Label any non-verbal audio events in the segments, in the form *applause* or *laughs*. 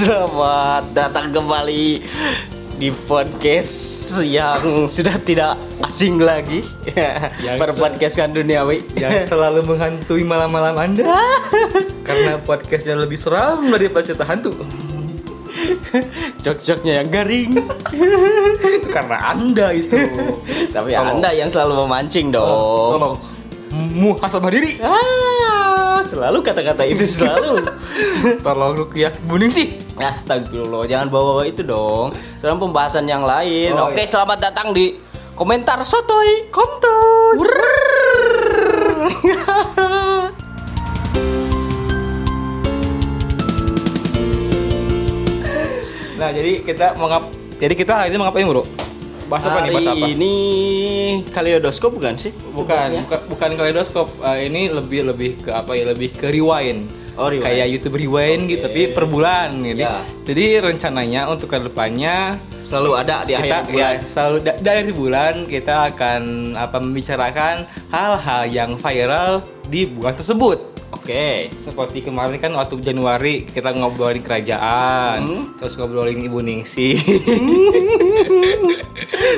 Selamat datang kembali di podcast yang sudah tidak asing lagi. Yang *laughs* Berpodcastkan duniawi. yang selalu menghantui malam-malam Anda. *laughs* Karena podcastnya lebih seram daripada cerita hantu. Cok-coknya yang garing. Karena Anda itu. Tapi Kalau- Anda yang selalu memancing dong. Tolong muhasabah diri. Ah, selalu kata-kata itu selalu. Tolong Rukiah Buning sih. Astagfirullah, jangan bawa-bawa itu dong. Sekarang pembahasan yang lain. Oh, Oke, iya. selamat datang di komentar sotoy konten. Nah, jadi kita mau ngap jadi kita hari ini mau ngapain, Bro? Bahas apa nih? Bahas apa? Ini kaleidoskop bukan sih? Bukan, Sebutnya? bukan, kaleidoskop. Eh, ini lebih lebih ke apa ya? Lebih ke rewind. Oh, rewind. Kayak YouTube rewind gitu, Oke. tapi per bulan gitu. Ya. Jadi rencananya untuk ke depannya selalu ada di kita akhir bulan. ya selalu da- dari bulan kita akan apa membicarakan hal-hal yang viral di bulan tersebut. Oke. Seperti kemarin kan waktu Januari kita ngobrolin kerajaan, Hmm. terus ngobrolin Ibu Ningsi, *laughs*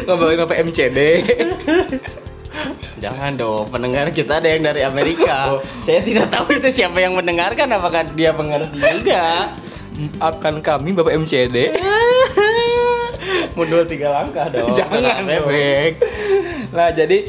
ngobrolin apa MCD. *laughs* Jangan dong, pendengar kita ada yang dari Amerika. Oh. Saya tidak tahu itu siapa yang mendengarkan, apakah dia mengerti juga. Akan kami Bapak MCD. *laughs* Mundur tiga langkah dong. *laughs* Jangan bebek. Nah jadi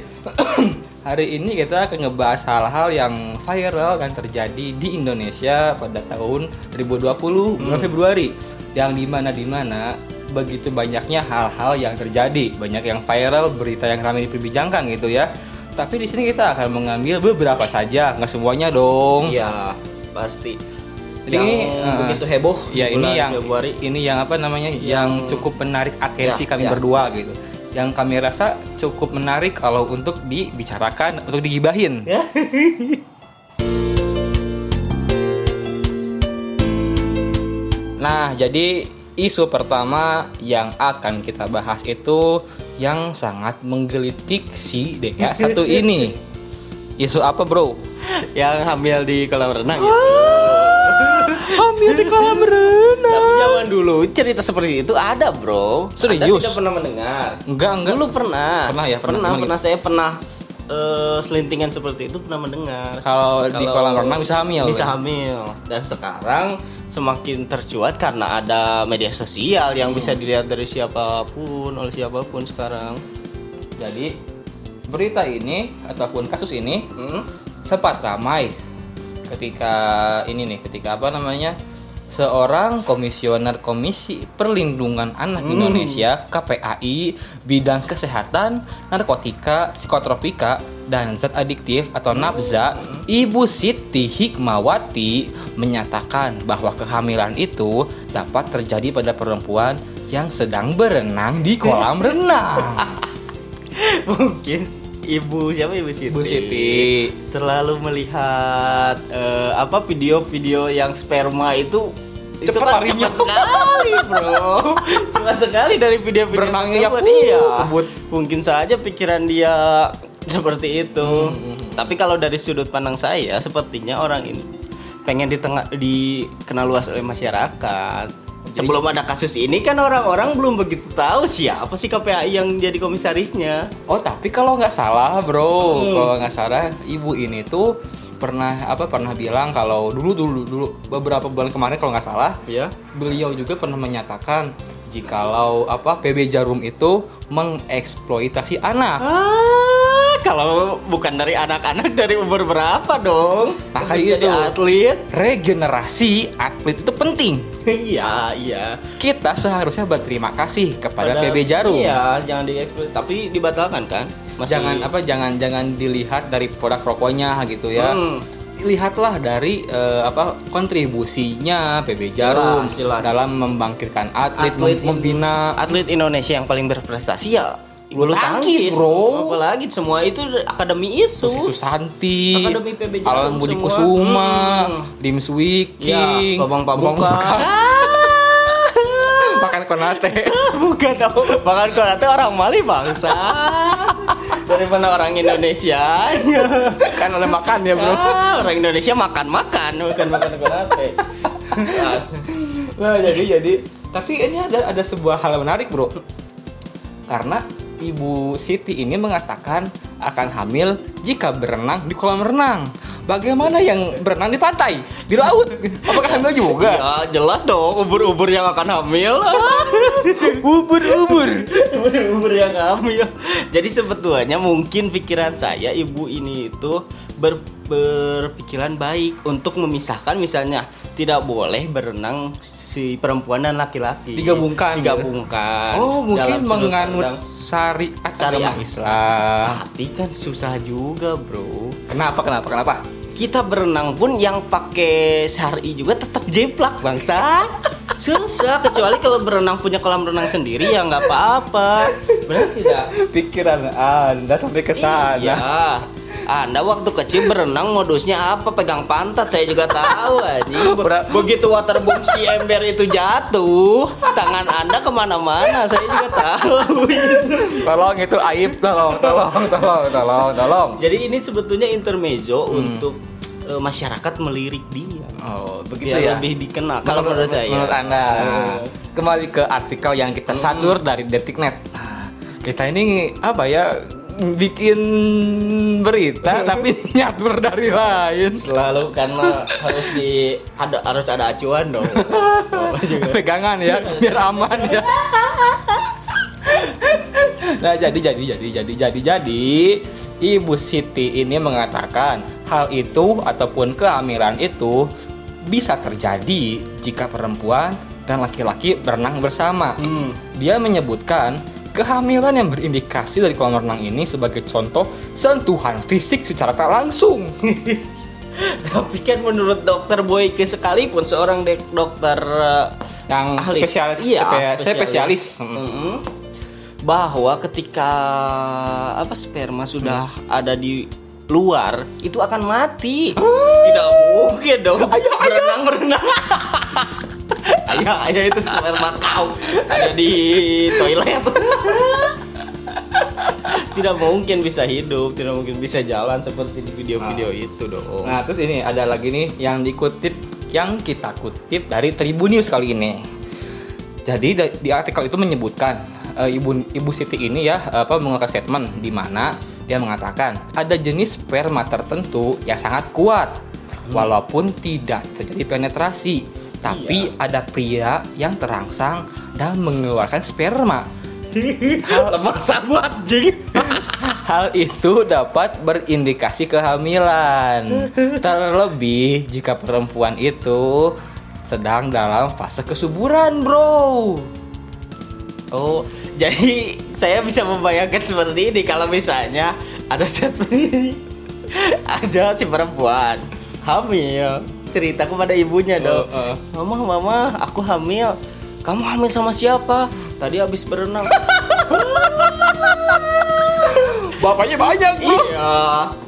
*clears throat* hari ini kita akan ngebahas hal-hal yang viral yang terjadi di Indonesia pada tahun 2020 bulan Februari yang di mana di mana begitu banyaknya hal-hal yang terjadi banyak yang viral berita yang ramai diperbincangkan gitu ya tapi di sini kita akan mengambil beberapa saja nggak semuanya dong Iya, pasti. Jadi yang ini, eh, begitu heboh. ya ini yang Februari. ini yang apa namanya yang, cukup menarik atensi Ya, kami ya. berdua gitu yang kami rasa cukup menarik kalau untuk dibicarakan untuk digibahin Ya. nah jadi isu pertama yang akan kita bahas itu yang sangat menggelitik si Dea *laughs* satu ini isu apa bro yang hamil di kolam renang ya. hamil di kolam *laughs* renang Tapi zaman dulu cerita seperti itu ada, Bro. Serius? Anda tidak pernah mendengar. enggak enggak Dulu pernah. Pernah ya, pernah. Pernah, pernah saya pernah eh, selintingan seperti itu pernah mendengar. kalau di kolam renang bisa hamil Bisa ya? hamil. Dan sekarang semakin tercuat karena ada media sosial yang Hmm. bisa dilihat dari siapa pun oleh siapa pun sekarang. Jadi berita ini ataupun kasus ini Hmm? sempat ramai ketika ini nih ketika apa namanya seorang komisioner Komisi Perlindungan Anak Indonesia KPAI bidang kesehatan narkotika psikotropika dan zat adiktif atau NAPZA Ibu Siti Hikmawati menyatakan bahwa kehamilan itu dapat terjadi pada perempuan yang sedang berenang di kolam renang. *laughs* Mungkin ibu siapa ibu Siti? Ibu Siti. terlalu melihat eh, apa video-video yang sperma itu itu Cepet kan larinya. cepat sekali bro *laughs* cepat sekali dari video-video Berenangnya ya, iya kebut. mungkin saja pikiran dia *laughs* seperti itu Hmm, tapi kalau dari sudut pandang saya sepertinya orang ini pengen di tengah dikenal luas oleh masyarakat Sebelum ada kasus ini kan orang-orang belum begitu tahu siapa sih KPAI yang jadi komisarisnya. Oh tapi kalau nggak salah bro, Hmm. kalau nggak salah ibu ini tuh pernah apa pernah bilang kalau dulu dulu dulu beberapa bulan kemarin kalau nggak salah Ya. beliau juga pernah menyatakan jikalau apa PB Jarum itu mengeksploitasi anak. Ah, kalau bukan dari anak-anak dari umur berapa dong? Nah, kayak jadi gitu. atlet. Regenerasi atlet itu penting. Iya, iya. Kita seharusnya berterima kasih kepada Pada- PB Jarum. Iya, jangan dieksploit. Tapi dibatalkan kan? Masih- Jangan apa jangan jangan dilihat dari produk rokoknya gitu ya. Hmm. lihatlah dari eh, apa kontribusinya PB Jarum Jelas, jelas. dalam membangkitkan atlet, Atlet mem- membina atlet Indonesia yang paling berprestasi ya Bulu tangkis, bro. Apalagi semua itu akademi itu. Susanti, Akademi PB Alan Budi. Kusuma, Hmm. Dims Wiking, Ya, Babang. Pamungkas, *laughs* Makan Konate. *laughs* Bukan. Bahkan kalau nanti orang Mali bangsa. *laughs* Daripada orang Indonesia. kan oleh makan ya bro Ah, orang Indonesia makan-makan, bukan makan konate. nah jadi jadi tapi ini ada ada sebuah hal menarik bro karena ibu Siti ini mengatakan akan hamil jika berenang di kolam renang. Bagaimana yang berenang di pantai? Di laut? Apakah hamil juga? Ya, jelas dong ubur-ubur yang akan hamil. *laughs* ubur-ubur? Ubur-ubur yang hamil. Jadi sebetulnya mungkin pikiran saya ibu ini itu ber berpikiran baik untuk memisahkan misalnya tidak boleh berenang si perempuan dan laki-laki. Digabungkan, digabungkan. Oh mungkin menganut syariat agama Islam. Tapi kan susah juga bro. Kenapa kenapa kenapa? Kita berenang pun yang pakai syari juga tetap jeplak bangsa. Susah kecuali kalau berenang punya kolam renang sendiri ya nggak apa-apa. Benar tidak? Pikiran anda sampai ke sana. Iya. Anda waktu kecil berenang modusnya apa? Pegang pantat saya juga tahu aja. Begitu waterboom si ember itu jatuh, tangan Anda ke mana-mana saya juga tahu. tolong itu aib tolong tolong tolong tolong tolong Jadi ini sebetulnya intermezzo untuk eh, masyarakat melirik dia. oh begitu Biar ya lebih dikenal. Kalau menurut saya. menurut anda Eh. kembali ke artikel yang kita sadur dari detiknet kita ini apa ya bikin berita tapi *laughs* nyatur dari lain. Selalu karena harus di ada harus ada acuan dong. *laughs* Pegangan ya biar aman ya. *laughs* Nah jadi jadi jadi jadi jadi jadi ibu Siti ini mengatakan hal itu ataupun kehamilan itu bisa terjadi jika perempuan dan laki-laki berenang bersama. Hmm. dia menyebutkan kehamilan yang berindikasi dari kolam renang ini sebagai contoh sentuhan fisik secara tak langsung *laughs* Tapi kan menurut dokter Boyke sekalipun seorang dek- dokter uh, Yang ahli- spesialis- iya, spe- spesialis. Mm-mm. bahwa ketika apa sperma sudah ada di luar itu akan mati. Tidak mungkin dong. berenang berenang. *laughs* Ayah, ayah itu sperma kau ada di toilet. tidak mungkin bisa hidup, tidak mungkin bisa jalan seperti di video-video itu dong. Nah, terus ini ada lagi nih yang dikutip yang kita kutip dari Tribun News kali ini. Jadi di artikel itu menyebutkan eh, ibu ibu Siti ini ya apa mengeluarkan statement di mana dia mengatakan ada jenis sperma tertentu yang sangat kuat walaupun tidak terjadi penetrasi, tapi ada pria yang terangsang dan mengeluarkan sperma. lemah sahabat jing. Hal itu dapat berindikasi kehamilan. Terlebih jika perempuan itu sedang dalam fase kesuburan, bro. Oh, jadi saya bisa membayangkan seperti ini kalau misalnya ada statement *laughs* ini. Ada si perempuan hamil, cerita kepada ibunya dong. Oh, oh. Mama, mama, aku hamil. Kamu hamil sama siapa? Tadi habis berenang. *laughs* Bapaknya banyak, bro. iya.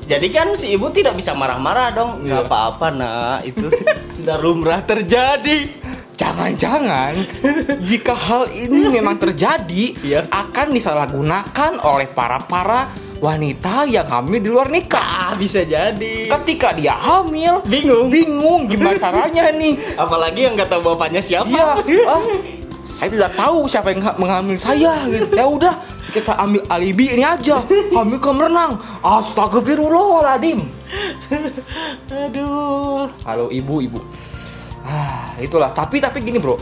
Jadi kan si ibu tidak bisa marah-marah dong. Iya. Gak apa-apa, nak. Itu *laughs* sudah lumrah terjadi. Jangan-jangan *laughs* jika hal ini memang terjadi Iya. akan disalahgunakan oleh para-para wanita yang hamil di luar nikah. Ah, bisa jadi. Ketika dia hamil, Bingung. bingung gimana caranya nih. *laughs* Apalagi yang nggak tahu bapaknya siapa. Iya, *laughs* ah, saya tidak tahu siapa yang ha- menghamil saya gitu. Ya udah, kita ambil alibi ini aja. Hamil ke renang. Astagfirullahaladzim. *laughs* Aduh. Halo ibu, ibu. Ah, itulah. Tapi tapi gini, Bro.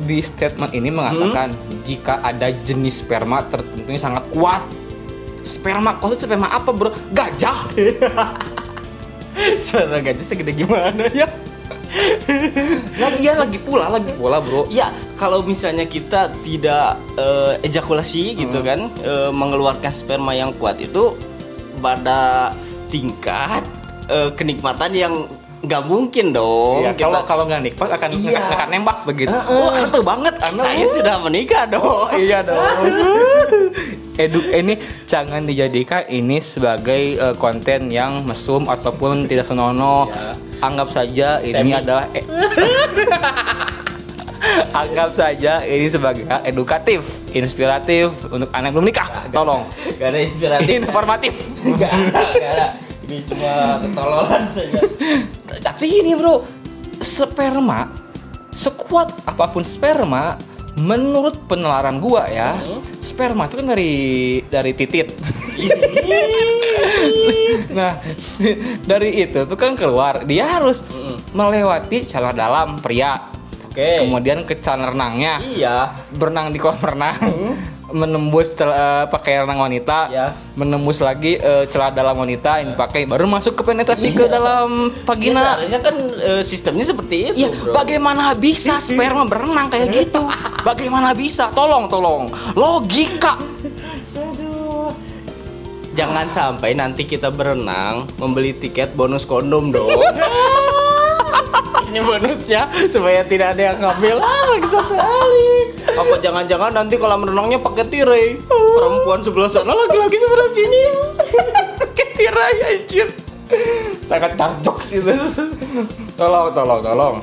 Di statement ini mengatakan jika ada jenis sperma tertentu yang sangat kuat. Sperma, kok sperma apa, Bro? Gajah. *laughs* Suara gajah segede gimana ya? *laughs* Lagi ya, lagi pula, lagi pula, Bro. Ya, kalau misalnya kita tidak eh, ejakulasi gitu kan, eh, mengeluarkan sperma yang kuat itu pada tingkat eh, kenikmatan yang nggak mungkin dong. Iya, kita- kalau kalau nggak nikmat akan Iya. akan nembak begitu. Heeh. Oh, anu tuh banget, anu. saya sudah menikah dong. iya dong. *laughs* Edu ini jangan dijadikan ini sebagai eh, konten yang mesum ataupun tidak senonoh. Iya. Anggap saja ini Semi. adalah eh, *laughs* Anggap saja ini sebagai edukatif, inspiratif untuk anak belum nikah. Tolong. Gak ada inspiratif. Informatif. *laughs* Gak gak ada. Ini cuma ketololan saja. Tapi ini bro, sperma sekuat apa pun sperma, menurut penelaran gua ya, sperma itu kan dari dari titit. nah, dari itu tuh kan keluar, dia harus melewati celana dalam pria, Oke. kemudian ke celana renangnya, Iya. berenang di kolam renang, menembus cel- eh, pakai renang wanita, Ya. menembus lagi eh, celana dalam wanita yang dipakai, baru masuk ke penetrasi ke dalam Ya, vagina. seharusnya kan eh, sistemnya seperti itu, Iya, bro. bagaimana bisa sperma berenang kayak gitu? *laughs* Bagaimana bisa? Tolong, tolong. Logika. Jangan sampai nanti kita berenang membeli tiket bonus kondom dong. *laughs* Ini bonusnya supaya tidak ada yang ngambil. Ah, bangsat sekali. Apa jangan-jangan nanti kolam renangnya pakai tirai? Perempuan sebelah sana, laki-laki sebelah sini. *laughs* Pakai tirai anjir. Sangat cocok sih itu. tolong, tolong, tolong.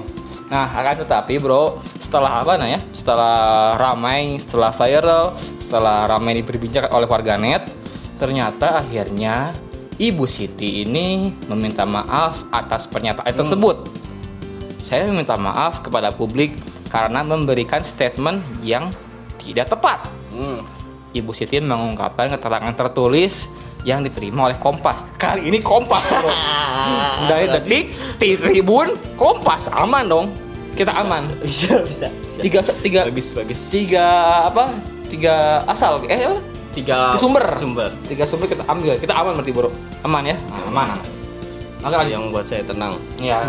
Nah, akan tetapi bro, setelah apa nah ya? Setelah ramai, setelah viral, setelah ramai diperbincangkan oleh warganet, ternyata akhirnya Ibu Siti ini meminta maaf atas pernyataan tersebut. Saya meminta maaf kepada publik karena memberikan statement yang tidak tepat. Hmm. Ibu Siti mengungkapkan keterangan tertulis yang diterima oleh Kompas. Kali ini Kompas, bro. *laughs* Dari detik, Tribun, Kompas, aman dong. Kita aman. Bisa, bisa, bisa. Tiga, tiga, bagus, bagus. tiga apa? Tiga asal, eh apa? tiga Sumber. Sumber. Tiga sumber kita ambil. Kita aman berarti, bro. Aman ya? Aman, aman. Maka. Yang buat saya tenang. Ya.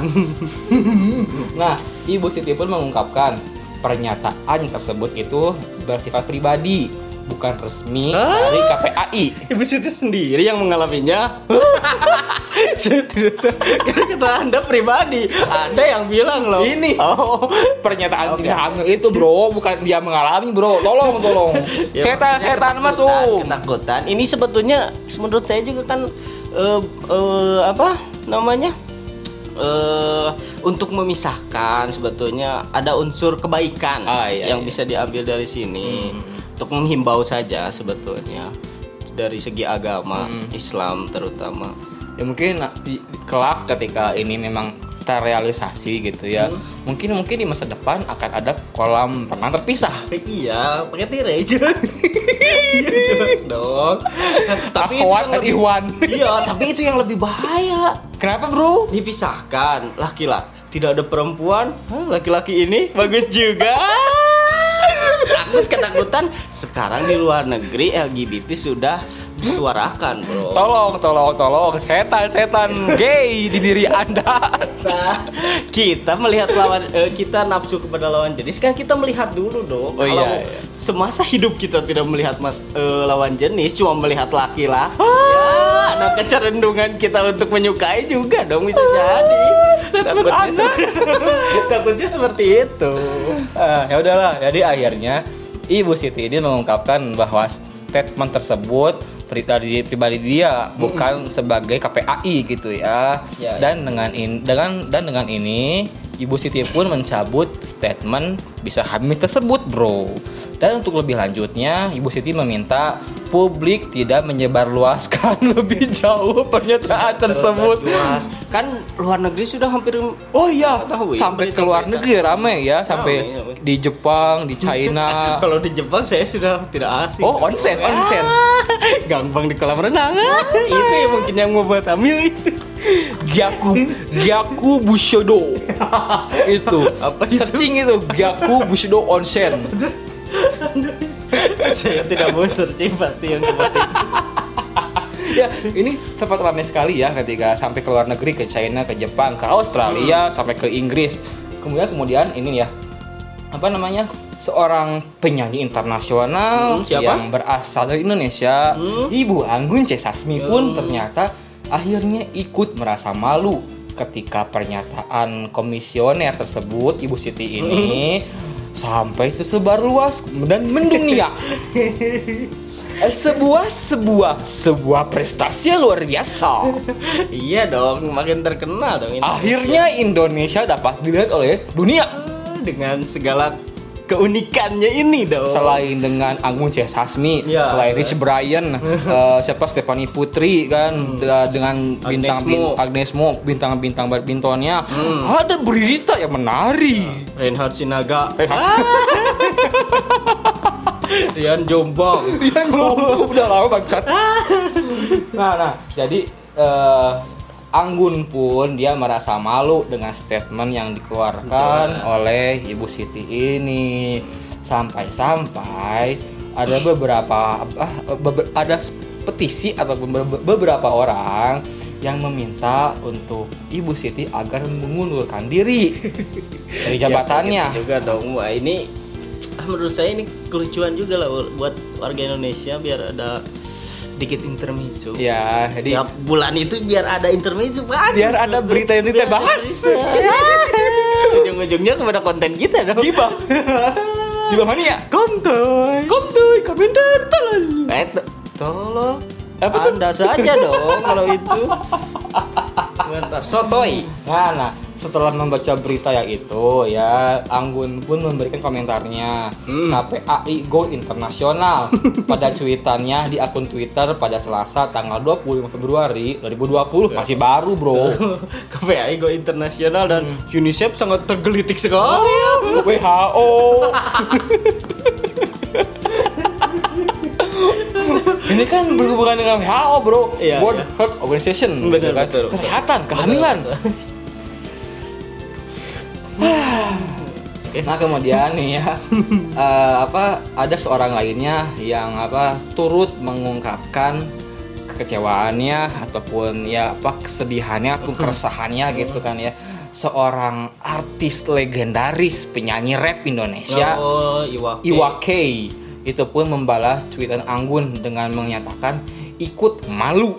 *laughs* nah, Ibu Siti pun mengungkapkan pernyataan tersebut itu bersifat pribadi, bukan resmi Ah. dari KPAI. Ibu Siti sendiri yang mengalaminya. *laughs* Karena kata anda pribadi, ada yang bilang loh. Ini. Oh, Pernyataan tidak hamil itu, Bro, bukan dia mengalami, Bro. Tolong, tolong. Ya, setan, setan masuk. Ketakutan. Ini sebetulnya menurut saya juga kan eh, eh, apa namanya? eh untuk memisahkan sebetulnya ada unsur kebaikan Ah, iya, yang iya. bisa diambil dari sini Hmm. untuk menghimbau saja sebetulnya dari segi agama Hmm. Islam terutama Ya mungkin kelak ketika ini memang terrealisasi gitu ya. Hmm. Mungkin mungkin di masa depan akan ada kolam renang terpisah. iya pakai tirai *laughs* dong tapi itu Akhwat yang dan lebih, Iwan. iya tapi itu yang lebih bahaya Kenapa, Bro? dipisahkan laki-laki tidak ada perempuan laki-laki ini bagus juga *laughs* takut ketakutan sekarang di luar negeri LGBT sudah disuarakan bro Tolong, tolong, tolong. Setan, setan gay di diri Anda. Nah, kita melihat lawan eh, kita nafsu kepada lawan jenis kan kita melihat dulu dong. Oh, Kalau iya, iya. semasa hidup kita tidak melihat mas eh, lawan jenis, cuma melihat laki-laki. Ya, nah kecerendungan kita untuk menyukai juga dong bisa jadi. Takutnya, se- *laughs* takutnya seperti itu. Ah, ya udahlah. Jadi akhirnya Ibu Siti ini mengungkapkan bahwa statement tersebut pribadi pribadi dia bukan sebagai KPAI gitu ya. Ya, dan dengan in, dengan dan dengan ini Ibu Siti pun mencabut statement bisa hamil tersebut, Bro. Dan untuk lebih lanjutnya, Ibu Siti meminta publik tidak menyebarluaskan *laughs* lebih jauh pernyataan tersebut. Kan luar negeri sudah hampir Oh iya, Tahu sampai ke luar negeri rame ya, sampai di Jepang, di China. *laughs* Kalau di Jepang saya sudah tidak asing. Oh, onsen, onsen. *laughs* Gampang di kolam renang. itu ya mungkin yang membuat hamil itu. Gyaku, Gyaku Bushido. *laughs* itu. Apa itu? Searching itu Gyaku Bushido Onsen. saya tidak mau searching pasti yang seperti itu. ya, ini sempat ramai sekali ya ketika sampai ke luar negeri ke China, ke Jepang, ke Australia, sampai ke Inggris. Kemudian kemudian ini ya. Apa namanya? Seorang penyanyi internasional Hmm, siapa? yang berasal dari Indonesia, Hmm. Ibu Anggun C. Sasmi pun Hmm. ternyata akhirnya ikut merasa malu ketika pernyataan komisioner tersebut Ibu Siti ini *laughs* sampai tersebar luas dan mendunia. Sebuah sebuah sebuah prestasi luar biasa. iya dong, makin terkenal dong ini. Akhirnya Indonesia dapat dilihat oleh dunia. dengan segala keunikannya ini dong. Selain dengan Anggun C. Sasmi, Ya, selain jelas. Rich Brian, *laughs* eh, siapa Stephanie Putri kan da- dengan bintang Agnes Mo. Agnes Mo, bintang-bintang badmintonnya. Ada berita yang menarik. Reinhard Sinaga. Reinhard- *laughs* Rian Jombang. Dia ngomong udah lama bangsat. nah, nah, jadi eh, Anggun pun dia merasa malu dengan statement yang dikeluarkan oleh Ibu Siti ini. Sampai-sampai ada beberapa ah, bebe- ada petisi atau be- beberapa orang yang meminta untuk Ibu Siti agar mengundurkan diri *laughs* dari jabatannya. Ya, juga dong. Wah, ini ah, menurut saya ini kelucuan juga lah buat warga Indonesia biar ada sedikit intermezzo. Ya, jadi Tiap bulan itu biar ada intermezzo bagus. Biar ada berita yang kita bahas. berita. *laughs* Ujung-ujungnya kepada konten kita dong. Gibah. Gibah mania. Kontoy. Kontoy, komentar, tolong. Eh, to- tolong. Apa? Anda saja dong kalau itu. *laughs* Bentar, sotoy. Nah, setelah membaca berita yang itu ya Anggun pun memberikan komentarnya Hmm. KPAI Go Internasional *laughs* pada cuitannya di akun Twitter pada Selasa tanggal 25 Februari 2020 masih baru bro *laughs* KPI Go Internasional dan UNICEF sangat tergelitik sekali. WHO *laughs* ini kan berhubungan dengan WHO bro Iya, World iya. Health Organization Betul, gitu kan. betul, betul. kesehatan kehamilan Nah kemudian nih ya. *laughs* Eh, apa ada seorang lainnya yang apa turut mengungkapkan kekecewaannya ataupun ya apa kesedihannya ataupun keresahannya gitu kan ya. Seorang artis legendaris penyanyi rap Indonesia Oh, Iwa. Iwa K itu pun membalas cuitan Anggun dengan menyatakan ikut malu.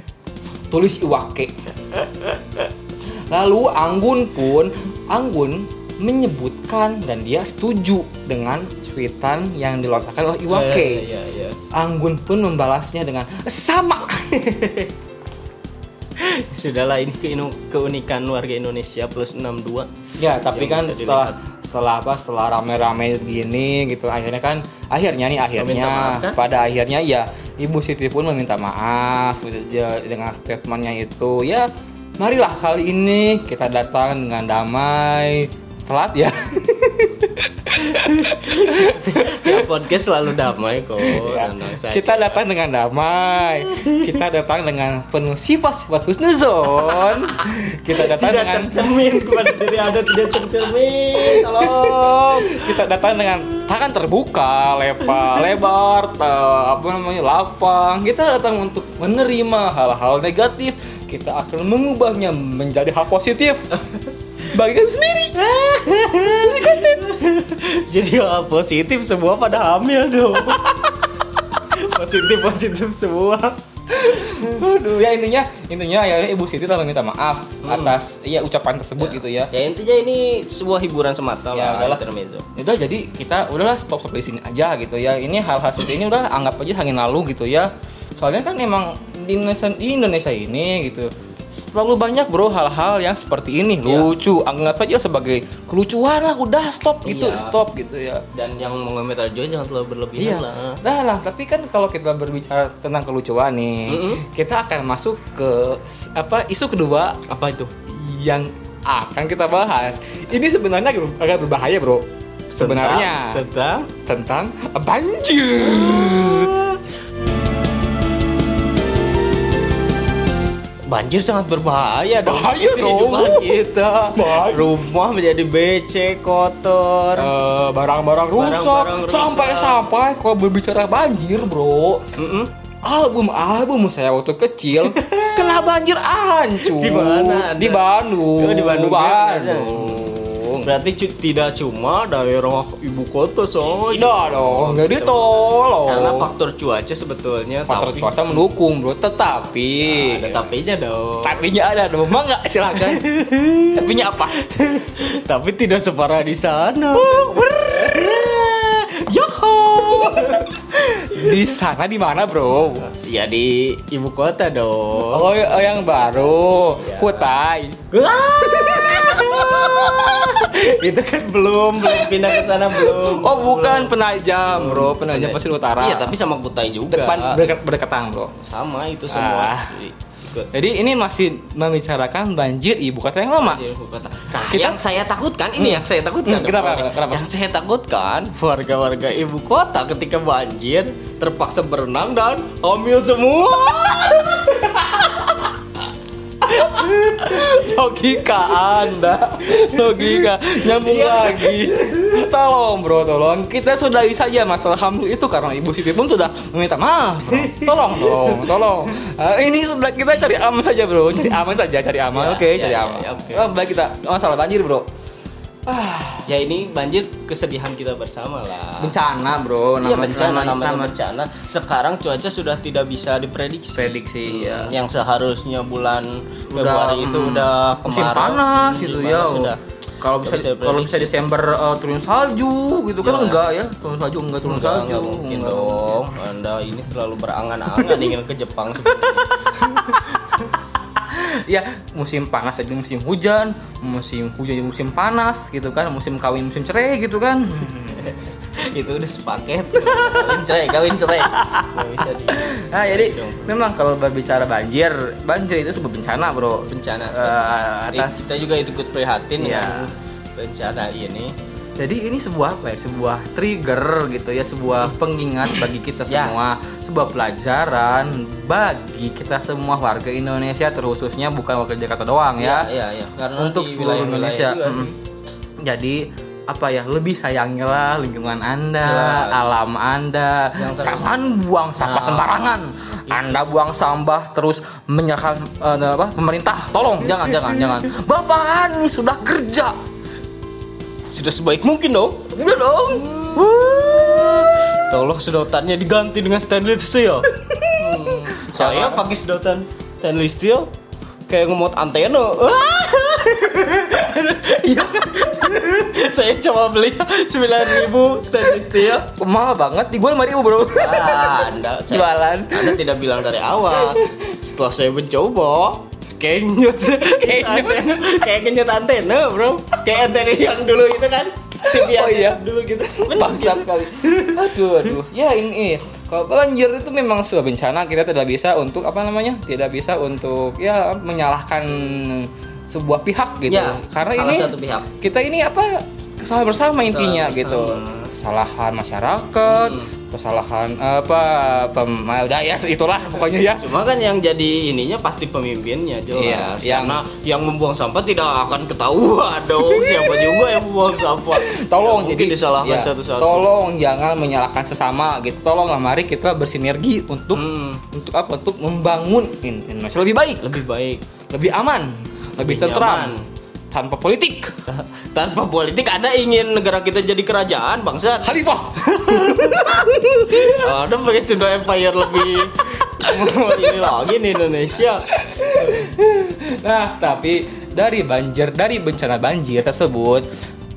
*laughs* Tulis Iwa K *laughs* lalu Anggun pun Anggun menyebutkan dan dia setuju dengan cuitan yang dilontarkan oleh Iwa K Iya, iya. Anggun pun membalasnya dengan sama *laughs* Sudahlah ini keinu- keunikan warga Indonesia plus 62. Ya, tapi kan setelah setelah apa setelah rame-rame gini gitu akhirnya kan akhirnya nih akhirnya maaf, kan? pada akhirnya ya Ibu Siti pun meminta maaf gitu, ya, dengan statementnya itu ya marilah kali ini kita datang dengan damai telat ya Ya, podcast selalu damai kok. Ya, kita datang dengan damai kita datang dengan penuh sifat-sifat husnuzon kita datang tidak dengan tercermin kepada diri Anda tidak tercermin. Tolong. kita datang dengan tangan terbuka, lebar, lebar, te- apa namanya lapang. Kita datang untuk menerima hal-hal negatif. Kita akan mengubahnya menjadi hal positif *laughs* bagi kami sendiri. *laughs* Jadi hal positif semua pada hamil dong. *laughs* positif positif semua. Aduh, ya intinya intinya ya Ibu Siti telah minta maaf atas ya ucapan tersebut gitu ya. Ya intinya ini sebuah hiburan semata Ya, lah. udahlah. intermezzo. Udah jadi kita udahlah stop stop di sini aja gitu ya. Ini hal-hal seperti ini udah anggap aja angin lalu gitu ya. Soalnya kan emang di Indonesia, di Indonesia ini gitu selalu banyak bro hal-hal yang seperti ini Iya. lucu anggap aja sebagai kelucuan lah udah stop gitu Iya. stop gitu ya Dan yang mengomentar juga jangan terlalu berlebihan Iya, lah. nah, nah tapi kan kalau kita berbicara tentang kelucuan nih, Mm-mm. kita akan masuk ke apa isu kedua Apa itu? yang akan kita bahas. Ini sebenarnya agak, agak berbahaya, bro. Sebenarnya tentang tentang banjir. Banjir sangat berbahaya dong. Bahaya dong. kita. Bahaya. Rumah menjadi becek, kotor. Eh, barang-barang rusak sampai-sampai kalau berbicara banjir, bro. Album-album saya waktu kecil *laughs* kena banjir hancur. Di mana? Di Bandung. Di Bandung. Bandung. Berarti cu- tidak cuma daerah ibu kota soalnya. Tidak dong, nggak ditolong. Karena faktor cuaca sebetulnya. faktor tapi- cuaca mendukung, bro. Tetapi Ada tapinya dong. tapinya ada dong. Mau nggak silakan. *laughs* tapinya apa? Tapi tidak separah di sana. Yoho. di sana di mana, bro? ya di ibu kota dong. Oh, oh, yang baru, Iya. Kutai. *laughs* itu kan belum belum pindah ke sana belum. Oh bukan penajam bro, penajam pasir utara. Iya tapi sama Kutai juga. depan berdekat berdekatan bro. sama itu semua. Ah. Ikut. Jadi ini masih membicarakan banjir ibu kota yang lama. Ibu kota. Nah, Kita- yang saya takutkan ini yang saya takutkan. Hmm, kenapa, kenapa? Yang saya takutkan warga-warga ibu kota ketika banjir terpaksa berenang dan hamil semua. *laughs* logika anda. Logika. Nyambung Iya. lagi. Tolong bro tolong. Kita sudahi saja masalah hamil itu karena ibu Siti pun sudah meminta maaf bro. tolong tolong tolong. Eh, ini sudah kita cari aman saja bro. Cari aman saja cari aman. Ya, oke ya, cari ya, aman. ya, oke. Oh, baik kita masalah banjir bro ya ini banjir kesedihan kita bersama lah. bencana bro Iya nama bencana nama, namanya nama bencana. Sekarang cuaca sudah tidak bisa diprediksi. prediksi ya Yang seharusnya bulan Udah, Februari itu mm, udah musim kemarau, panas gitu ya sudah. kalau bisa Nggak kalau bisa. Desember eh, turun salju gitu kan Ya. enggak ya turun salju enggak turun Enggak, salju enggak mungkin Enggak. dong. Anda ini terlalu berangan-angan ingin ke Jepang. *laughs* ya musim panas jadi musim hujan musim hujan jadi musim panas gitu kan musim kawin musim cerai gitu kan *laughs* itu udah sepaket. Kawin cerai, kawin cerai. Bisa di nah jadi memang kalau berbicara banjir banjir itu sebuah bencana bro bencana. Eh, atas kita juga ikut prihatin ya bencana ini. Jadi ini sebuah apa ya sebuah trigger gitu ya sebuah pengingat bagi kita Ya. semua sebuah pelajaran bagi kita semua warga Indonesia terkhususnya bukan warga Jakarta doang ya Iya, iya. Karena untuk seluruh Indonesia. juga Mm. sih. Jadi apa ya lebih sayangilah lingkungan anda, Jelas. alam anda, jangan buang sampah Nah. sembarangan. Anda buang sampah terus menyerahkan eh, apa pemerintah, tolong jangan jangan jangan. Bapak Anies sudah kerja, Sudah sebaik mungkin dong. udah dong. Tolong sedotannya diganti dengan stainless steel. Hmm, *laughs* Saya pakai sedotan stainless steel kayak ngemot antena. *laughs* Iya kan? *laughs* Saya coba beli 9000 stainless steel. Mahal banget, di gua lima ribu bro. Ah, anda saya- Jualan. Anda tidak bilang dari awal. Setelah saya mencoba, kayak nyut, *laughs* kayak antena, kayak nyut antena, bro. Kayak antena yang dulu itu kan. TV *laughs* Oh iya. dulu gitu. Bangsat gitu. sekali. Aduh, aduh. Ya ini kalau banjir itu memang sebuah bencana kita tidak bisa untuk apa namanya? Tidak bisa untuk ya menyalahkan sebuah pihak gitu. Ya, Karena ini satu pihak. kita ini apa? Kesalahan bersama intinya bersama. gitu. Kesalahan masyarakat, Hmm. Kesalahan apa pem ah, udah ya itulah pokoknya ya. Cuma kan yang jadi ininya pasti pemimpinnya jelas. Iya, yang- Karena yang membuang sampah tidak akan ketahuan dong *laughs* siapa juga yang membuang sampah. Tolong mungkin jadi disalahkan ya, satu-satu. Tolong jangan menyalahkan sesama gitu. Tolonglah mari kita bersinergi untuk Hmm, untuk apa? Untuk membangun In- Indonesia lebih baik. lebih baik lebih aman, lebih, Lebih tentram, nyaman. Tanpa politik. *laughs* tanpa politik ada ingin negara kita jadi kerajaan bangsa Khalifah. *laughs* ada pakai Sunda Empire lebih *laughs* ini lagi nih Indonesia nah, tapi dari banjir, dari bencana banjir tersebut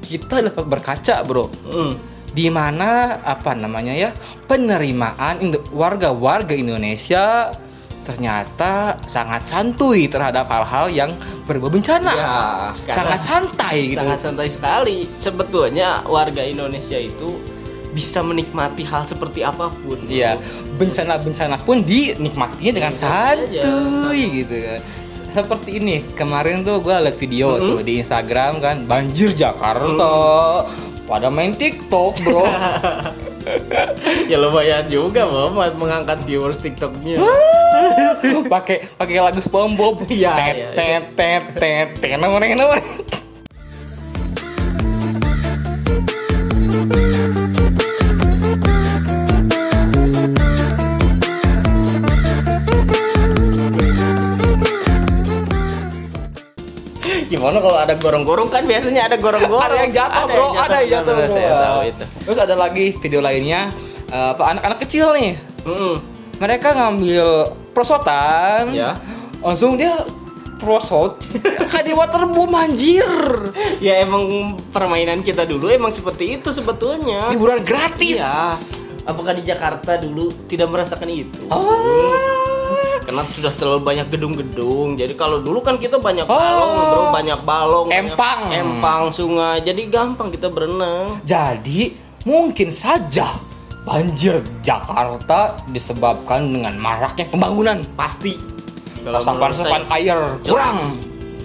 kita dapat berkaca, Bro. Hmm. Di mana apa namanya ya? penerimaan warga-warga Indonesia ternyata sangat santuy terhadap hal-hal yang berbau bencana. Ya, sangat santai gitu. sangat santai sekali sebetulnya warga Indonesia itu bisa menikmati hal seperti apa pun Iya, bencana-bencana pun dinikmatinya dengan santuy gitu kan. Seperti ini, kemarin tuh gue liat video Mm-hmm. tuh di Instagram kan, banjir Jakarta. Pada main TikTok, Bro. *laughs* ya lumayan juga Muhammad mengangkat viewers TikToknya *laughs* Pakai pakai lagu SpongeBob. Tet tet tet tet tet nomornya nomor. gimana kalau ada gorong-gorong kan biasanya ada gorong-gorong Ada yang jatuh, Bro. Ada yang jatuh. Bener, saya Bro. tahu itu Terus ada lagi video lainnya apa anak-anak kecil nih. Mm. Mereka ngambil prosotan. Ya. Langsung dia prosot kayak *laughs* di waterboom anjir. ya emang permainan kita dulu emang seperti itu sebetulnya Hiburan gratis. Iya. Apakah di Jakarta dulu tidak merasakan itu? Ah, karena sudah terlalu banyak gedung-gedung. Jadi kalau dulu kan kita banyak balong, bro, banyak balong, banyak Empang. empang sungai. Jadi gampang kita berenang. Jadi mungkin saja banjir Jakarta disebabkan dengan maraknya pembangunan. Pasti. Kalau Resapan menurut resapan saya, air kurang.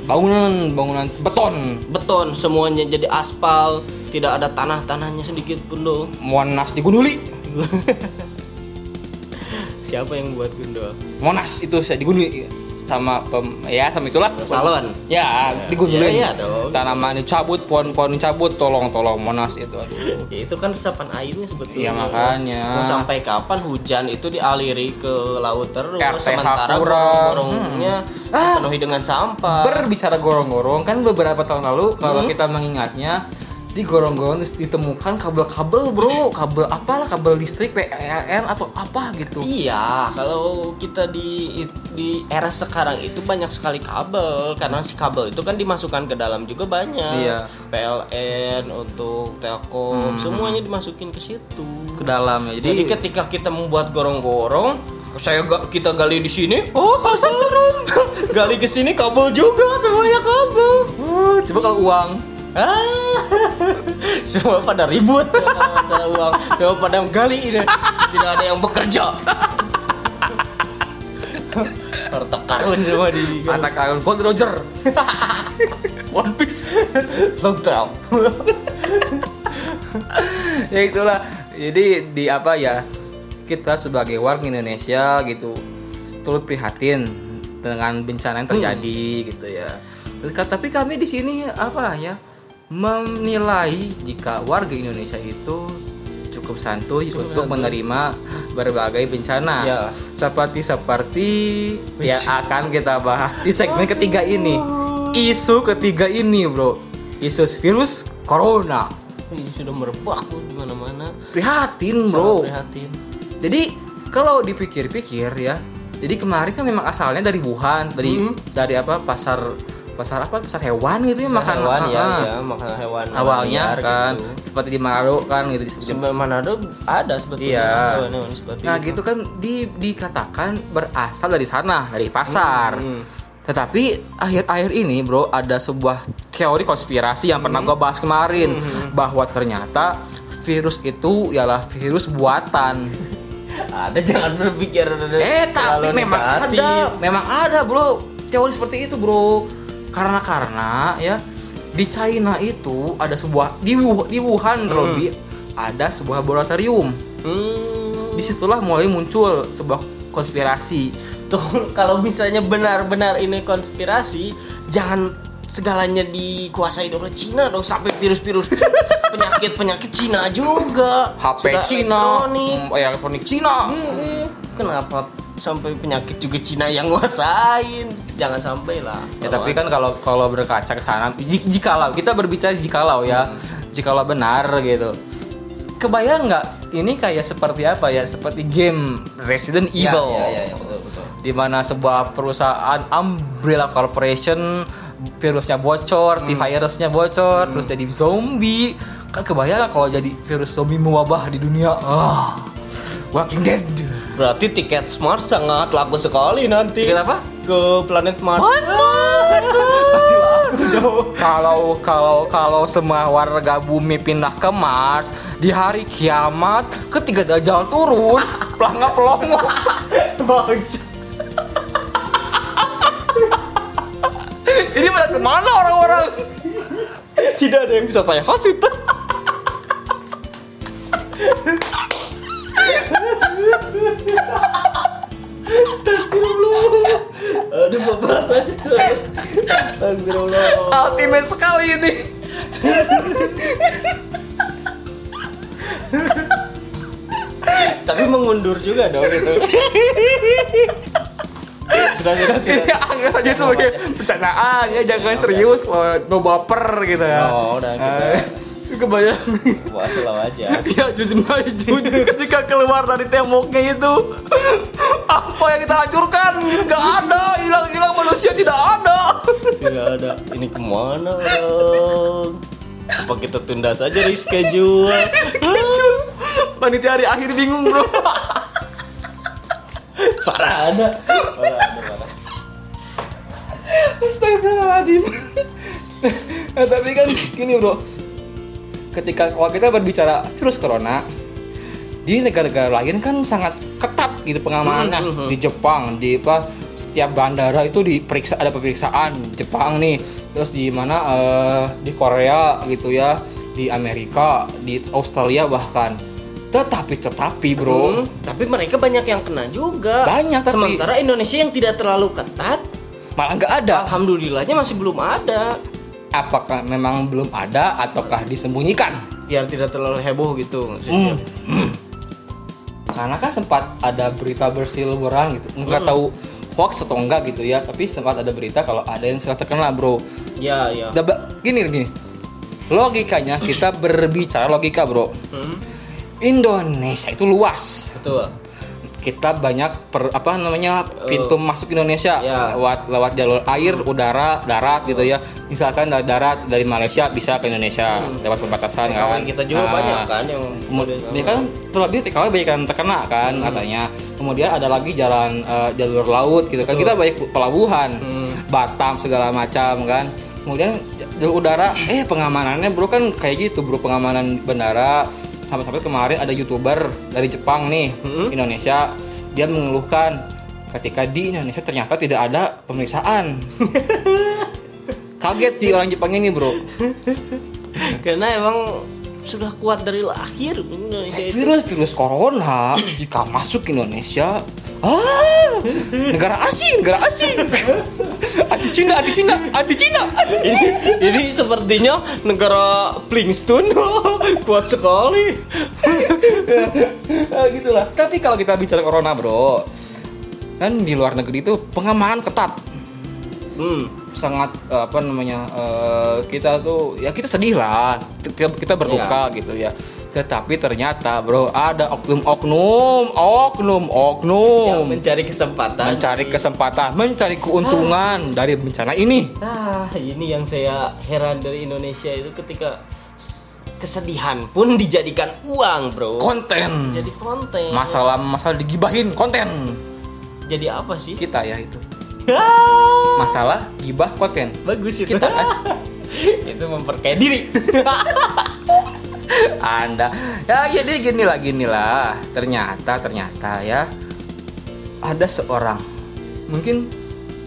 Bangunan bangunan beton. beton semuanya jadi aspal, tidak ada tanah-tanahnya sedikit pun dong. Monas digunduli. *laughs* Siapa yang buat gundul? Monas itu saya digunduli sama pem, ya sama itulah Salon. ya digundulin Iya, iya dong. tanaman dicabut pohon-pohon dicabut tolong tolong monas itu aduh Ya, itu kan resapan airnya sebetulnya. Iya, makanya. Mau sampai kapan hujan itu dialiri ke laut terus RTH sementara gorong-gorongnya Ah. dipenuhi dengan sampah. berbicara gorong-gorong kan beberapa tahun lalu kalau Hmm. kita mengingatnya di gorong-gorong ditemukan kabel-kabel bro kabel apalah kabel listrik PLN atau apa gitu Iya, kalau kita di di era sekarang itu banyak sekali kabel karena si kabel itu kan dimasukkan ke dalam juga banyak. Iya. PLN untuk Telkom semuanya dimasukin ke situ. ke dalam ya Jadi, jadi, ketika kita membuat gorong-gorong, saya ga, kita gali di sini, oh pasang gorong. *laughs* gali ke sini kabel juga, semuanya kabel. Uh, coba kalau uang *laughs* semua pada ribut. Masalah uang, semua pada gali ini, tidak ada yang bekerja. *laughs* Harta karun semua di anak kalian Gold Roger. *laughs* One Piece. Hotel. ya itulah. Jadi di apa ya kita sebagai warga Indonesia gitu turut prihatin dengan bencana yang terjadi gitu ya. Terus tapi kami di sini apa ya menilai jika warga Indonesia itu cukup santuy Cukup untuk santuy. menerima berbagai bencana Ya. seperti seperti yang akan kita bahas di segmen ketiga ini isu ketiga ini bro isu virus corona Ih, sudah merebak di mana-mana. prihatin Sangat bro prihatin. jadi kalau dipikir-pikir ya jadi kemarin kan memang asalnya dari Wuhan dari Hmm. dari apa pasar pasar apa pasar hewan gitu ya makan hewan ya, ah, ya, makan hewan awalnya liar kan gitu. seperti di Manado kan gitu di Manado ada sebetulnya Iya. hewan-hewan seperti Nah itu. gitu kan di, dikatakan berasal dari sana dari pasar. Hmm. Tetapi akhir-akhir ini bro ada sebuah teori konspirasi yang pernah gue bahas kemarin bahwa ternyata virus itu ialah virus buatan. ada jangan berpikir eh tapi memang negatif. ada, memang ada bro teori seperti itu bro. Karena karena ya di China itu ada sebuah di di Wuhan terlebih ada sebuah laboratorium. Hmm. Di situlah mulai muncul sebuah konspirasi Tuh, *laughs* kalau misalnya benar-benar ini konspirasi, jangan segalanya dikuasai oleh Cina dong sampai virus-virus *laughs* penyakit-penyakit Cina juga. HP Sudah Cina, elektronik. mm, ya elektronik Cina. Hmm, Kenapa sampai penyakit juga Cina yang nguasain? Jangan sampai lah. Ya tapi kan kalau kalau berkaca ke sana, ji- jikalau kita berbicara jikalau ya, jikalau benar gitu. Kebayang nggak ini kayak seperti apa ya? Seperti game Resident Ya, Evil. ya, ya, ya, betul, betul. di mana sebuah perusahaan Umbrella Corporation virusnya bocor, T-virusnya bocor, terus jadi zombie. Kan kebayang nggak kalau jadi virus zombie mewabah di dunia? Ah, Walking Dead. Berarti tiket Smart sangat laku sekali nanti. Tiket apa? Ke planet Mars. *laughs* Pasti laku *laughs* dong. Kalau kalau kalau semua warga bumi pindah ke Mars di hari kiamat, ketiga dajjal turun, *laughs* pelangga pelongo. Bagus. Ini pada ke mana orang-orang? Tidak ada yang bisa saya hasut. Astagfirullah. Aduh, babas aja tuh. Astagfirullah. Ultimate sekali ini. Tapi mengundur juga dong gitu. sudah, sudah, Ini sudah. anggap aja sebagai bercandaan ya, jangan serius loh, no baper gitu ya. Oh, udah, Eh, kebayang. Wah, slow aja. *laughs* Ya jujur jujur ketika keluar dari temboknya itu *laughs* apa yang kita hancurkan nggak ada hilang hilang manusia tidak ada Tidak ada. Ini ke mana dong? Apa kita tunda saja reschedule? panitia hari akhir bingung bro *laughs* parah ada. Parah ada parah. Astagfirullahaladzim. nah, tapi kan gini bro, ketika kalau kita berbicara virus corona di negara-negara lain kan sangat ketat gitu pengamanannya Mhm, mhm. di Jepang di apa setiap bandara itu diperiksa ada pemeriksaan Jepang nih terus di mana eh, di Korea gitu ya di Amerika di Australia bahkan tetapi tetapi bro Hmm, tapi mereka banyak yang kena juga. Banyak, tapi- Sementara Indonesia yang tidak terlalu ketat, malah nggak ada alhamdulillahnya masih belum ada. Apakah memang belum ada ataukah disembunyikan Biar tidak terlalu heboh gitu maksudnya. Hmm. Karena kan sempat ada berita berseliweran gitu, nggak tahu hoax atau enggak gitu ya, tapi sempat ada berita kalau ada yang sudah terkena bro. Ya, ya. Gini gini, logikanya kita berbicara logika bro. Hmm, Indonesia itu luas, betul. Kita banyak per, apa namanya pintu masuk Indonesia Ya. lewat lewat jalur air, udara, darat gitu ya. Misalkan dari darat dari Malaysia bisa ke Indonesia lewat perbatasan Kawan kan. kita juga Ah. banyak kan yang Kemudian dia kan terlebih TKW banyak yang terkena kan katanya. Kemudian ada lagi jalan eh, jalur laut gitu kan. Kita banyak pelabuhan, Hmm. Batam segala macam kan. Kemudian jalur udara, eh pengamanannya bro kan kayak gitu bro pengamanan bandara. Sampai-sampai kemarin ada youtuber dari Jepang nih Hmm. Indonesia dia mengeluhkan ketika di Indonesia ternyata tidak ada pemeriksaan. *laughs* Kaget di orang Jepang ini bro. karena emang sudah kuat dari lahir virus virus corona *clears throat* jika masuk ke Indonesia ah negara asing negara asing. *clears throat* Anti Cina anti Cina anti Cina ini, ini sepertinya negara Flintstone. *laughs* Kuat sekali. Ah, gitulah. Tapi kalau kita bicara corona bro kan di luar negeri itu pengamanan ketat. Hmm. Sangat eh, apa namanya eh, kita tuh ya kita sedih lah kita, kita berduka gitu ya tetapi ternyata bro ada oknum-oknum oknum-oknum Yang mencari kesempatan. mencari kesempatan, mencari keuntungan dari bencana ini. Ah, ini yang saya heran dari Indonesia itu ketika kesedihan pun dijadikan uang, bro. Konten. Jadi konten. Masalah masalah digibahin konten. Jadi apa sih? Kita ya itu. Ah, Masalah gibah konten. Bagus itu. Kita kan. *laughs* itu memperkaya diri. *laughs* Anda ya jadi gini lah gini lah. Ternyata ternyata ya ada seorang mungkin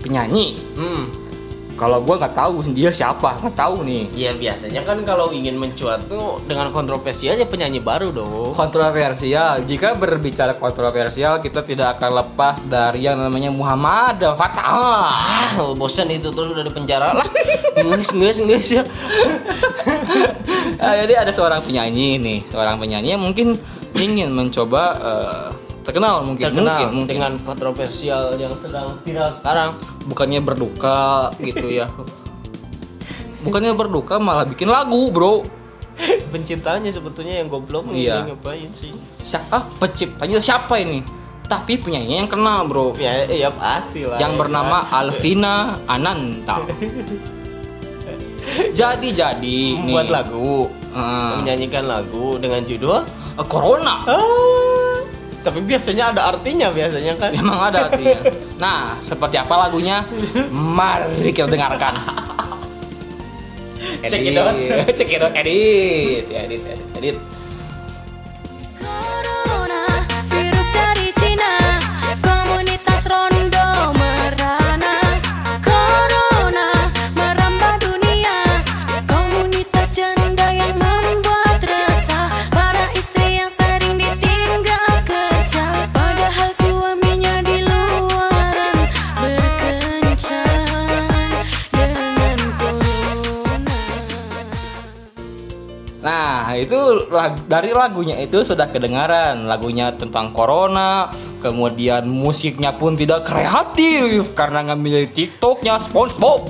penyanyi. hmm. Kalau gua nggak tahu dia siapa, nggak tahu nih. Ya biasanya kan kalau ingin mencuat tuh dengan kontroversi aja penyanyi baru dong. kontroversial. Jika berbicara kontroversial, kita tidak akan lepas dari yang namanya Muhammad Fatah. Ah, bosan itu terus udah di penjara lah. *laughs* Nges nges nges ya. *laughs* Ah, jadi ada seorang penyanyi nih, seorang penyanyi yang mungkin ingin mencoba eh, terkenal mungkin, Terkenal mungkin, mungkin. dengan kontroversial yang sedang viral sekarang. bukannya berduka gitu ya. Bukannya berduka malah bikin lagu, Bro. Penciptanya sebetulnya yang goblok Iya. ngapain sih? Siapa penciptanya siapa ini? Tapi penyanyinya yang kenal, Bro. Ya, ya pasti lah. yang ya bernama kan? Alvina Ananta. jadi jadi membuat nih, lagu, eh, menyanyikan lagu dengan judul eh, Corona. ah, tapi biasanya ada artinya biasanya kan. *laughs* Memang ada artinya. Nah, seperti apa lagunya? Mari kita dengarkan. Check it out. *laughs* Check it out. Edit, edit, edit, edit. Lag- dari lagunya itu sudah kedengaran lagunya tentang corona, kemudian musiknya pun tidak kreatif karena ngambil TikToknya SpongeBob.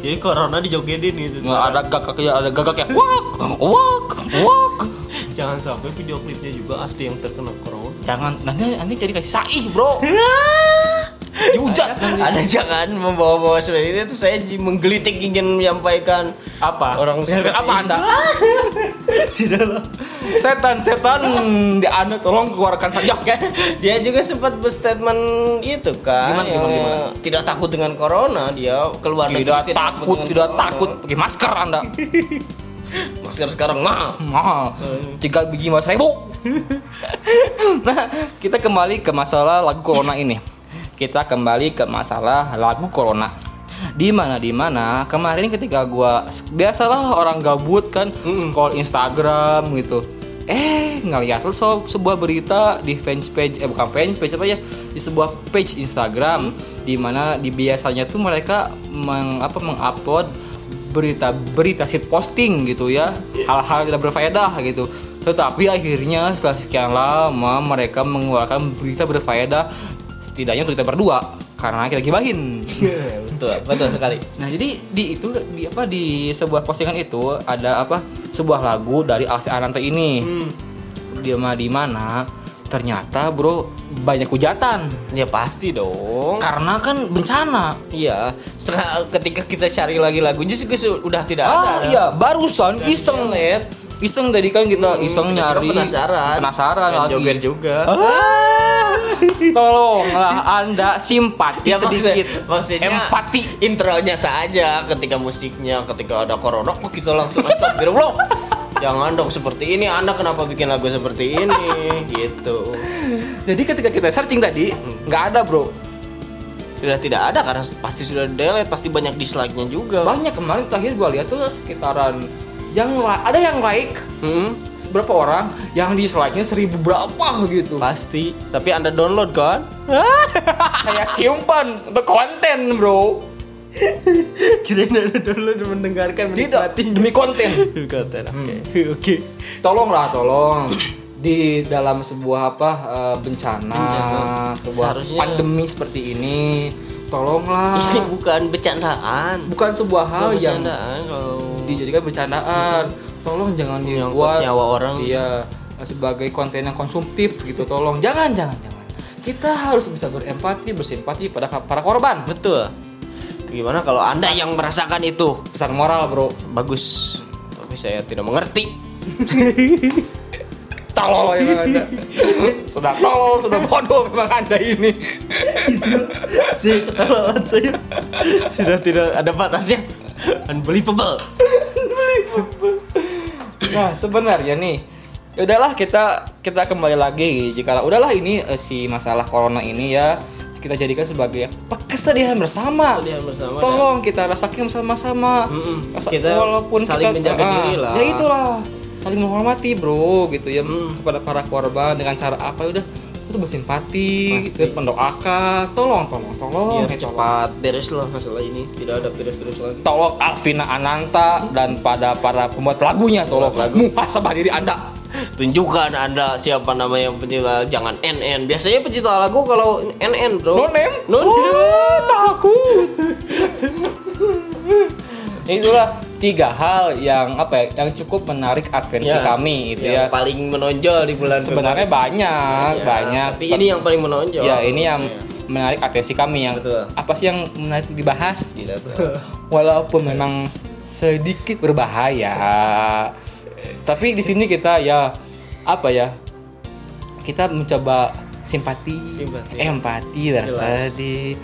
Jadi corona dijogetin gitu. Nggak ada gagaknya, ada gagaknya. Wak, wak, wak. Jangan sampai video klipnya juga asli yang terkena corona. Jangan nanti nanti jadi kayak saih, Bro. *laughs* Dihujat nanti. Ada jangan membawa-bawa seperti itu tuh saya menggelitik ingin menyampaikan apa? orang seperti apa itu. Anda? *laughs* Setan-setan di Anda tolong keluarkan saja. Kan dia juga sempat berstatement itu kan Gimana, gimana, gimana? tidak takut dengan corona dia keluar negeri Tidak takut, tidak takut pakai masker Anda. *laughs* masker sekarang mah Mahal. Tiga biji mas ribu. *laughs* nah, kita kembali ke masalah lagu Corona ini. Kita kembali ke masalah lagu Corona. Di mana di mana kemarin ketika gua biasalah orang gabut kan scroll Instagram gitu. Eh, ngeliat tuh so- sebuah berita di fans page eh bukan fans page apa ya di sebuah page Instagram di mana di biasanya tuh mereka meng, apa mengupload berita berita shit posting gitu ya hal-hal tidak berfaedah gitu tetapi akhirnya setelah sekian lama mereka mengeluarkan berita berfaedah setidaknya untuk kita berdua karena kita gibahin betul *laughs* betul sekali. Nah jadi di itu di apa di sebuah postingan itu ada apa sebuah lagu dari Alfi Ananta ini. Dia mah di mana? Ternyata bro banyak hujatan. Ya pasti dong. Karena kan bencana. Iya. Setelah ketika kita cari lagi lagunya juga su- udah tidak Ah ada iya, barusan iseng. delete. Iseng tadi kan kita Hmm, iseng nyari. penasaran. Penasaran lagi. joget juga. Ah, tolonglah Anda simpati Ya, maksud- sedikit. maksudnya empati. intronya saja ketika musiknya ketika ada corona kok kita langsung astagfirullah. *laughs* Jangan dong seperti ini anda kenapa bikin lagu seperti ini? Gitu. Jadi ketika kita searching tadi nggak ada bro. sudah tidak ada karena pasti sudah delete pasti banyak dislike-nya juga. Banyak. Kemarin terakhir gua lihat tuh sekitaran yang ada yang like Hmm, berapa orang? Yang dislike-nya seribu berapa gitu. pasti. Tapi anda download kan? Saya *laughs* simpan untuk konten bro. *laughs* kirain anda download mendengarkan Tidak demi konten. *laughs* konten Hmm. oke. Oke tolonglah tolong. Di dalam sebuah apa eh, bencana, Bencana. sebuah Seharusnya- pandemi seperti ini tolonglah. Ini bukan bercandaan. Bukan sebuah hal Bukan yang kalau dijadikan bercandaan. Tolong jangan dibuat nyawa orang. iya sebagai konten yang konsumtif gitu tolong. Jangan jangan jangan. Kita harus bisa berempati bersimpati pada para korban. Betul. Gimana kalau anda yang merasakan itu? Pesan moral bro. Bagus. Tapi saya tidak mengerti. *laughs* Tolol memang anda. Sudah tolol sudah bodoh memang anda ini. *laughs* Sih ketahuan saya sudah tidak ada batasnya unbelievable Nah sebenarnya nih ya udahlah kita kita kembali lagi jika udahlah ini eh, si masalah corona ini ya kita jadikan sebagai kesedihan bersama. Kesedihan bersama, Tolong kita rasakan bersama-sama. Mm-mm. Rasa- Kita walaupun saling kita menjaga ah, diri lah. Ya itulah saling menghormati bro gitu ya Mm. kepada para korban dengan cara apa udah itu bersimpati, Pasti. kita mendoakan, tolong, tolong, tolong, biar ya, cepat beres lah masalah ini. Tidak ada virus-virus lagi. Tolong Alvina Ananta dan pada para pembuat lagunya tolong. Lagu. muhasabah diri anda. Tunjukkan anda siapa namanya pencipta jangan NN biasanya pencipta lagu kalau NN bro. No name No name. Wah, takut *laughs* itulah tiga hal yang apa ya yang cukup menarik atensi Ya, kami itu yang ya. paling menonjol di bulan sebenarnya banyak Ya, banyak. tapi ini yang paling menonjol. Ya ini yang Ya. menarik atensi kami yang Betul. apa sih yang menarik dibahas gitu. *laughs* Walaupun memang sedikit berbahaya tapi di sini kita ya apa ya kita mencoba simpati, Simpati. empati rasa di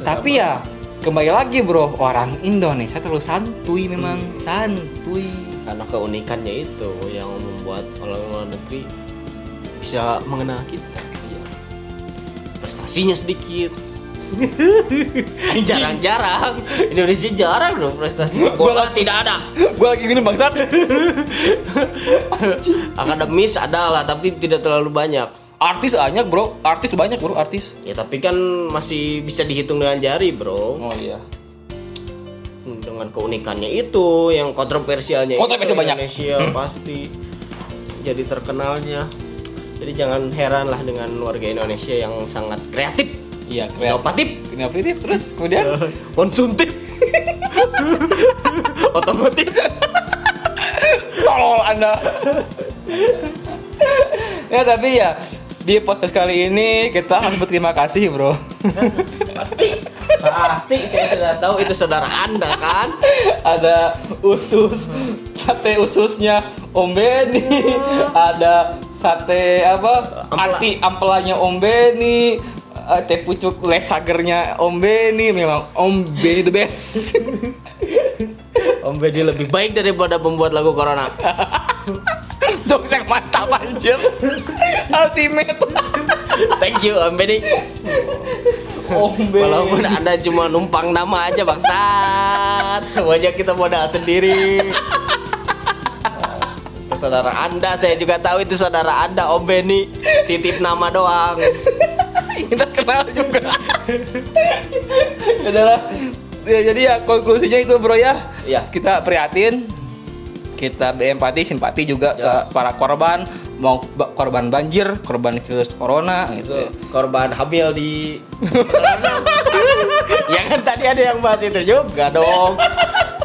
tapi ya kembali lagi bro. Orang Indonesia terlalu santuy memang. Santuy. Karena keunikannya itu yang membuat orang luar negeri bisa mengenal kita. Iya. prestasinya sedikit. *laughs* Jarang-jarang. Indonesia jarang loh prestasi. Bola tidak ada. gue lagi minum bangsat. *laughs* Akademis ada lah tapi tidak terlalu banyak artis banyak bro. Artis banyak bro artis. Ya tapi kan masih bisa dihitung dengan jari bro. Oh iya. Dengan keunikannya itu yang kontroversialnya Kontroversi itu, banyak. Indonesia pasti jadi terkenalnya. Jadi jangan heran lah dengan warga Indonesia yang sangat kreatif. Iya inovatif. Inovatif terus kemudian? *laughs* Konsumtif. *laughs* Otomotif. Tolol anda. Ya tapi ya di podcast kali ini kita harus berterima kasih bro *laughs* pasti pasti saya sudah tahu itu saudara anda kan ada usus sate ususnya Om Benny, ada sate apa? Ampela. Ati ampelanya Om Benny, eh, teh pucuk lesagernya Om Benny, memang Om Benny the best. *laughs* Om Bedi lebih baik daripada pembuat lagu Corona. *laughs* Dong yang mantap anjir. Ultimate. Thank you Om Bedi. Om Benny. Walaupun Anda cuma numpang nama aja bangsat. Semuanya kita modal sendiri. Itu saudara Anda, saya juga tahu itu saudara Anda Om Beni. Titip nama doang. kita kenal juga. Adalah ya, jadi ya konklusinya itu bro ya. Iya. Kita prihatin, kita berempati, simpati juga Yes. ke para korban, mau ba- korban banjir, korban virus corona gitu. Itu korban hamil di *laughs* Ya kan tadi ada yang bahas itu juga dong.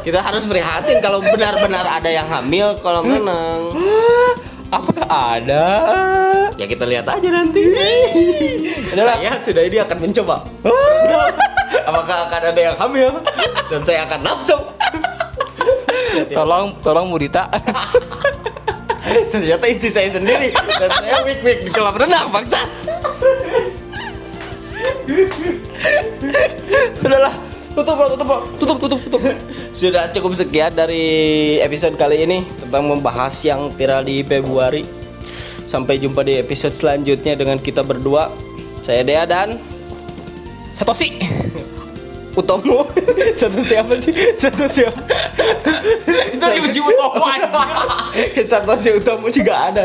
Kita harus prihatin kalau benar-benar ada yang hamil kalau menang. Apakah ada? Ya kita lihat aja nanti. Adalah- Saya sudah ini akan mencoba. Apakah akan ada yang hamil dan saya akan nafsu? Tolong, tolong Mudita. *laughs* Ternyata istri saya sendiri dan saya wik wik di kolam renang bangsa. Udahlah, tutup bro, tutup bro, tutup, tutup, tutup. Sudah cukup sekian dari episode kali ini tentang membahas yang viral di Februari. Sampai jumpa di episode selanjutnya dengan kita berdua. Saya Dea dan Satoshi. Utomo. *laughs* Satu siapa sih? Satu siapa? Itu diuji Utomo anjir. *laughs* Satu si Utomo juga ada.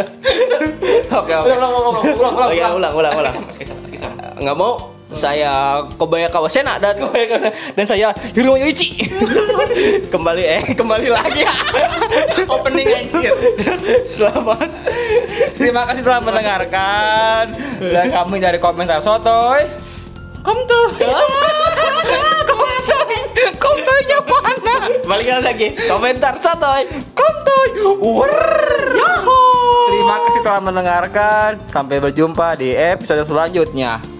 Oke, oke. Ulang, ulang, ulang, ulang, ulang, ulang, ulang, ulang. Nggak mau. Saya Kobaya Kawasena dan *laughs* Dan saya Hiromo Yoichi. kembali eh kembali lagi. Opening anjir. Selamat. Terima kasih telah mendengarkan dan kami dari komentar sotoy. Kom tuh. Komtoy. Komtoynya mana? Balikan lagi. Komentar sotoy. Komtoy. Wer. Terima kasih telah mendengarkan. Sampai berjumpa di episode selanjutnya.